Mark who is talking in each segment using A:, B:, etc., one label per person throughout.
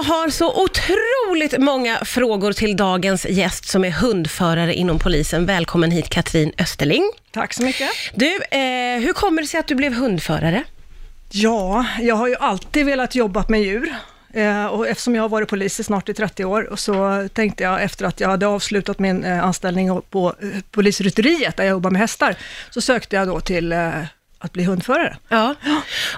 A: Jag har så otroligt många frågor till dagens gäst som är hundförare inom polisen. Välkommen hit Katrin Österling.
B: Tack så mycket.
A: Du, eh, hur kommer det sig att du blev hundförare?
B: Ja, jag har ju alltid velat jobba med djur. Eh, och eftersom jag har varit polis i snart i 30 år, så tänkte jag efter att jag hade avslutat min eh, anställning på eh, polisrytteriet, där jag jobbar med hästar, så sökte jag då till att bli hundförare.
A: Ja.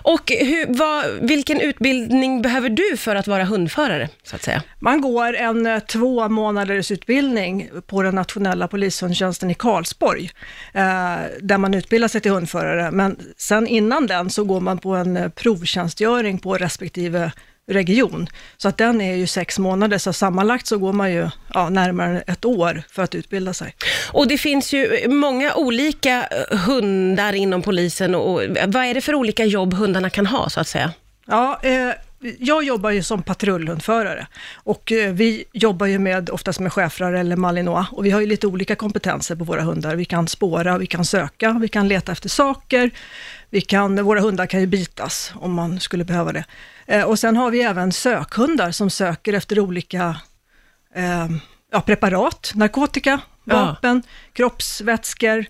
A: Och hur, vad, vilken utbildning behöver du för att vara hundförare, så att säga?
B: Man går en eh, två månaders utbildning på den nationella polishundtjänsten i Karlsborg, eh, där man utbildar sig till hundförare. Men sen innan den så går man på en eh, provtjänstgöring på respektive region. Så att den är ju sex månader, så sammanlagt så går man ju ja, närmare ett år för att utbilda sig.
A: Och det finns ju många olika eh, hundar inom polisen och vad är det för olika jobb hundarna kan ha, så att säga?
B: Ja, eh, jag jobbar ju som patrullhundförare och eh, vi jobbar ju med, oftast med schäfrar eller malinois och vi har ju lite olika kompetenser på våra hundar. Vi kan spåra, vi kan söka, vi kan leta efter saker, vi kan, våra hundar kan ju bitas om man skulle behöva det. Eh, och sen har vi även sökhundar som söker efter olika eh, ja, preparat, narkotika, vapen, ja. kroppsvätskor,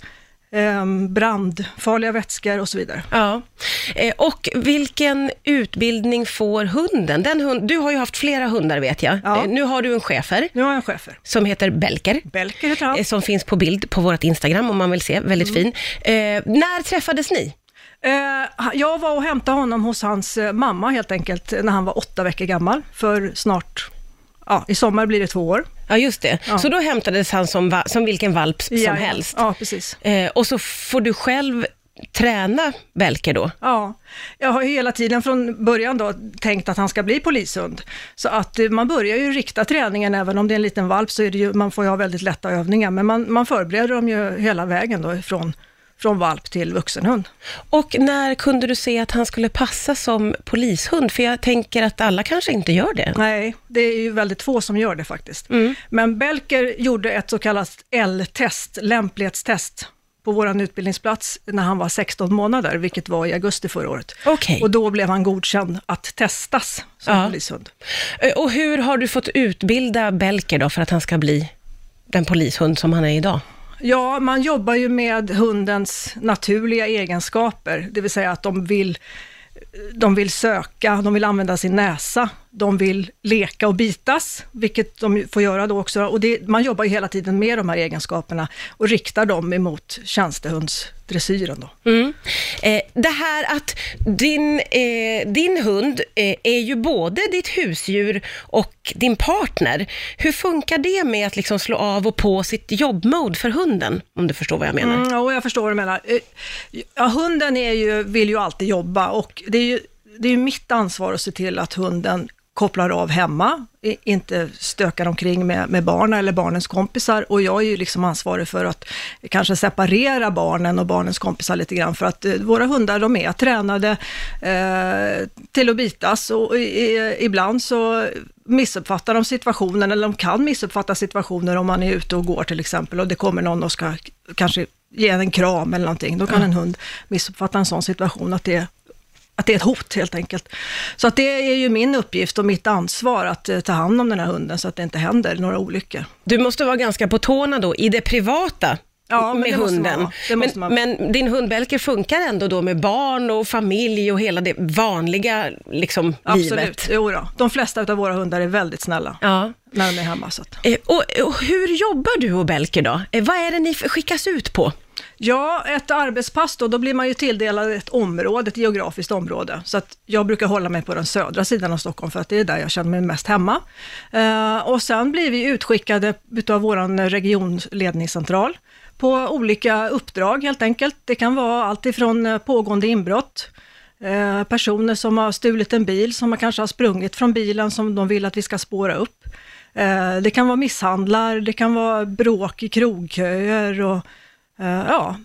B: brandfarliga vätskor och så vidare.
A: Ja. Eh, och vilken utbildning får hunden? Den hund, du har ju haft flera hundar vet jag. Ja. Eh, nu har du en schäfer.
B: Nu har jag en schäfer.
A: Som heter Belker.
B: Belker heter han.
A: Som finns på bild på vårt Instagram om man vill se. Väldigt mm. fin. när träffades ni?
B: Eh, jag var och hämtade honom hos hans eh, mamma helt enkelt, när han var åtta veckor gammal, för snart, ja, i sommar blir det två år.
A: Ja, just det. Ja. Så då hämtades han som, som vilken valp som
B: ja,
A: helst?
B: Ja, precis.
A: Eh, och så får du själv träna Belker då?
B: Ja, jag har hela tiden från början då tänkt att han ska bli polishund. Så att man börjar ju rikta träningen, även om det är en liten valp så är det ju, man får ju ha väldigt lätta övningar, men man, man förbereder dem ju hela vägen då ifrån från valp till vuxenhund.
A: Och när kunde du se att han skulle passa som polishund? För jag tänker att alla kanske inte gör det.
B: Nej, det är ju väldigt få som gör det faktiskt. Mm. Men Belker gjorde ett så kallat L-test, lämplighetstest, på vår utbildningsplats när han var 16 månader, vilket var i augusti förra året.
A: Okay.
B: Och då blev han godkänd att testas som ja. polishund.
A: Eh, och hur har du fått utbilda Belker då för att han ska bli den polishund som han är idag?
B: Ja, man jobbar ju med hundens naturliga egenskaper, det vill säga att de vill, de vill söka, de vill använda sin näsa, de vill leka och bitas, vilket de får göra då också. Och det, man jobbar ju hela tiden med de här egenskaperna och riktar dem emot tjänstehundsdressyren. Då.
A: Mm. Eh, det här att din, eh, din hund eh, är ju både ditt husdjur och din partner. Hur funkar det med att liksom slå av och på sitt jobbmode för hunden? Om du förstår vad jag menar?
B: Mm, ja, jag förstår vad du menar. Eh, ja, hunden är ju, vill ju alltid jobba och det är ju det är mitt ansvar att se till att hunden kopplar av hemma, inte stökar omkring med, med barnen eller barnens kompisar. Och jag är ju liksom ansvarig för att kanske separera barnen och barnens kompisar lite grann, för att eh, våra hundar de är tränade eh, till att bitas och i, ibland så missuppfattar de situationen, eller de kan missuppfatta situationer om man är ute och går till exempel och det kommer någon och ska kanske ge en kram eller någonting. Då kan en hund missuppfatta en sån situation att det att det är ett hot helt enkelt. Så att det är ju min uppgift och mitt ansvar att eh, ta hand om den här hunden så att det inte händer några olyckor.
A: Du måste vara ganska på tårna då i det privata ja, med hunden. Men, men, din hund Belker funkar ändå då med barn och familj och hela det vanliga liksom,
B: Absolut,
A: livet?
B: Absolut, jo då. De flesta av våra hundar är väldigt snälla ja. när de är hemma. Så att.
A: Eh, och, och, hur jobbar du och Belker då? Eh, vad är det ni skickas ut på?
B: Ja, ett arbetspass då, då blir man ju tilldelad ett område, ett geografiskt område. Så att jag brukar hålla mig på den södra sidan av Stockholm för att det är där jag känner mig mest hemma. Eh, och sen blir vi utskickade utav vår regionledningscentral på olika uppdrag helt enkelt. Det kan vara allt ifrån eh, pågående inbrott, eh, personer som har stulit en bil, som kanske har sprungit från bilen som de vill att vi ska spåra upp. Eh, det kan vara misshandlar, det kan vara bråk i krogköer och ja,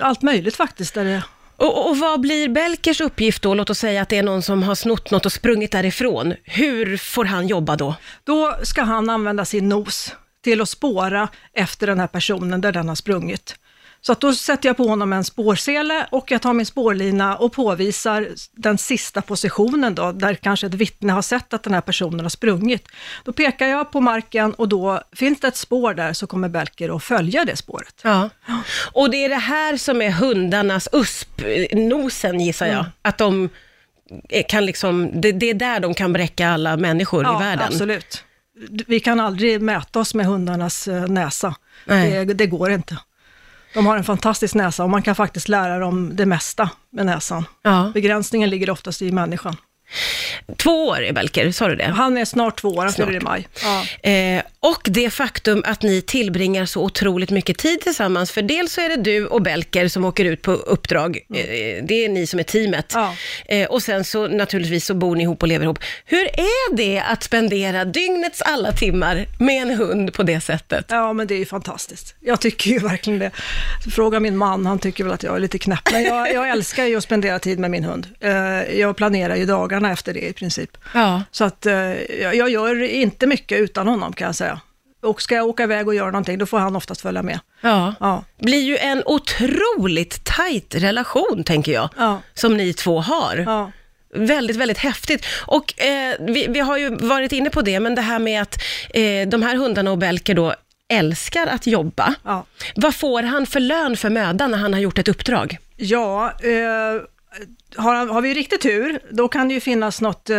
B: allt möjligt faktiskt. Där det...
A: Och, och, vad blir Belkers uppgift då? Låt oss säga att det är någon som har snott något och sprungit därifrån. Hur får han jobba då?
B: Då ska han använda sin nos till att spåra efter den här personen där den har sprungit. Så att då sätter jag på honom en spårsele och jag tar min spårlina och påvisar den sista positionen då, där kanske ett vittne har sett att den här personen har sprungit. Då pekar jag på marken och då finns det ett spår där så kommer Belker att följa det spåret.
A: Ja. Och det är det här som är hundarnas USP, nosen gissar jag.
B: Mm.
A: Att de kan liksom, det, det är där de kan bräcka alla människor i världen.
B: absolut. Vi kan aldrig mäta oss med hundarnas eh, näsa. Det, det går inte. De har en fantastisk näsa och man kan faktiskt lära dem det mesta med näsan.
A: Ja.
B: Begränsningen ligger oftast i människan.
A: Två år är Belker, sa du det?
B: Han är snart två år, han fyller i maj. Ja.
A: Eh, och det faktum att ni tillbringar så otroligt mycket tid tillsammans, för dels så är det du och Belker som åker ut på uppdrag, eh, det är ni som är teamet.
B: Ja.
A: Eh, och sen så naturligtvis så bor ni ihop och lever ihop. Hur är det att spendera dygnets alla timmar med en hund på det sättet?
B: ja, men det är ju fantastiskt. Jag tycker ju verkligen det. Fråga min man, han tycker väl att jag är lite knäpp, men jag, jag älskar ju att spendera tid med min hund. Eh, jag planerar ju dagarna efter det i princip.
A: Ja.
B: Så att eh, jag, jag gör inte mycket utan honom kan jag säga. Och ska jag åka iväg och göra någonting, då får han oftast följa med.
A: Ja.
B: Ja.
A: blir ju en otroligt tajt relation, tänker jag,
B: Ja.
A: som ni två har.
B: Ja.
A: Väldigt, väldigt häftigt. Och eh, vi, vi har ju varit inne på det, men det här med att eh, de här hundarna och Belker då älskar att jobba.
B: Ja.
A: Vad får han för lön för mödan när han har gjort ett uppdrag?
B: Ja, eh, har, har vi riktigt tur, då kan det ju finnas något, eh,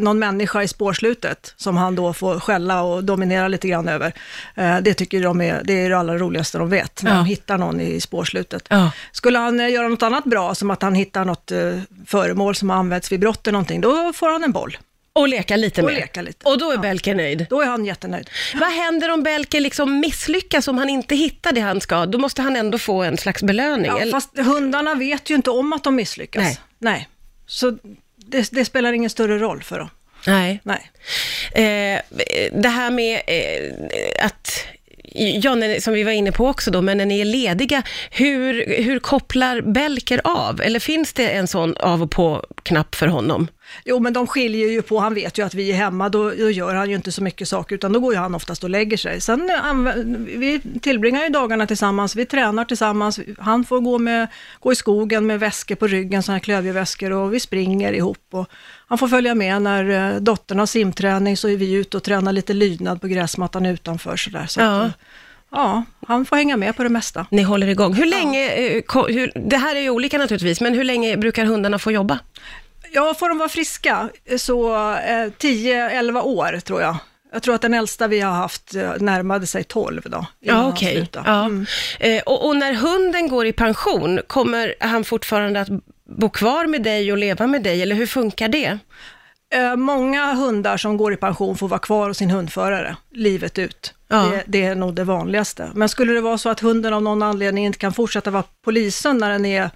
B: någon människa i spårslutet som han då får skälla och dominera lite grann över. Eh, det tycker de är, det är det allra roligaste de vet, när
A: Ja.
B: de hittar någon i spårslutet.
A: Ja.
B: Skulle han eh, göra något annat bra, som att han hittar något eh, föremål som har använts vid brott eller någonting, då får han en boll.
A: Och leka lite
B: Och
A: med.
B: leka lite.
A: Och då är
B: Ja.
A: Belker nöjd.
B: Då är han jättenöjd.
A: Vad händer om Belker liksom misslyckas, om han inte hittar det han ska? Då måste han ändå få en slags belöning.
B: Ja,
A: eller?
B: fast hundarna vet ju inte om att de misslyckas.
A: Nej.
B: Nej. Så det, det spelar ingen större roll för dem.
A: Nej.
B: Nej.
A: Eh, det här med eh, att, ja, som vi var inne på också då, men när ni är lediga, hur, hur kopplar Belker av? Eller finns det en sån av och på-knapp för honom?
B: Jo, men de skiljer ju på, han vet ju att vi är hemma, då, då gör han ju inte så mycket saker, utan då går ju han oftast och lägger sig. Sen eh, vi tillbringar ju dagarna tillsammans, vi tränar tillsammans, han får gå, med, gå i skogen med väskor på ryggen, sådana här klövjeväskor, och vi springer ihop. Och han får följa med när eh, dottern har simträning, så är vi ute och tränar lite lydnad på gräsmattan utanför sådär. Så
A: Ja.
B: att, eh, ja, han får hänga med på det mesta.
A: Ni håller igång. Hur länge, eh, ko- hur, det här är ju olika naturligtvis, men hur länge brukar hundarna få jobba?
B: Ja, får de vara friska så eh, 10-11 år tror jag. Jag tror att den äldsta vi har haft eh, närmade sig 12 då.
A: Ja, okej.
B: slutade.
A: Ja.
B: Mm.
A: Eh, och, och när hunden går i pension, kommer han fortfarande att bo kvar med dig och leva med dig, eller hur funkar det?
B: Eh, många hundar som går i pension får vara kvar hos sin hundförare livet ut.
A: Ja.
B: Det, det är nog det vanligaste. Men skulle det vara så att hunden av någon anledning inte kan fortsätta vara polisen när den är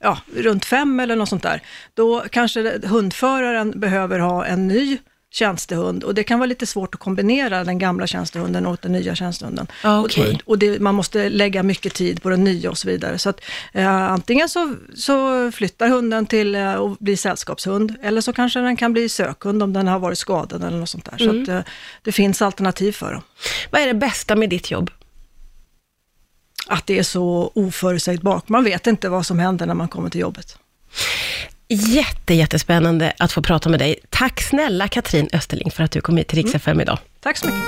B: ja, runt fem eller något sånt där, då kanske hundföraren behöver ha en ny tjänstehund och det kan vara lite svårt att kombinera den gamla tjänstehunden och den nya tjänstehunden.
A: Ja, okej.
B: Och, och det, man måste lägga mycket tid på den nya och så vidare. Så att eh, antingen så, så flyttar hunden till eh, och blir sällskapshund, eller så kanske den kan bli sökhund om den har varit skadad eller något sånt där. Så att, eh, det finns alternativ för dem.
A: Vad är det bästa med ditt jobb?
B: Att det är så oförutsägbart. Man vet inte vad som händer när man kommer till jobbet.
A: Jätte, jättespännande att få prata med dig. Tack snälla Katrin Österling för att du kom hit till Rix FM idag.
B: Tack så mycket.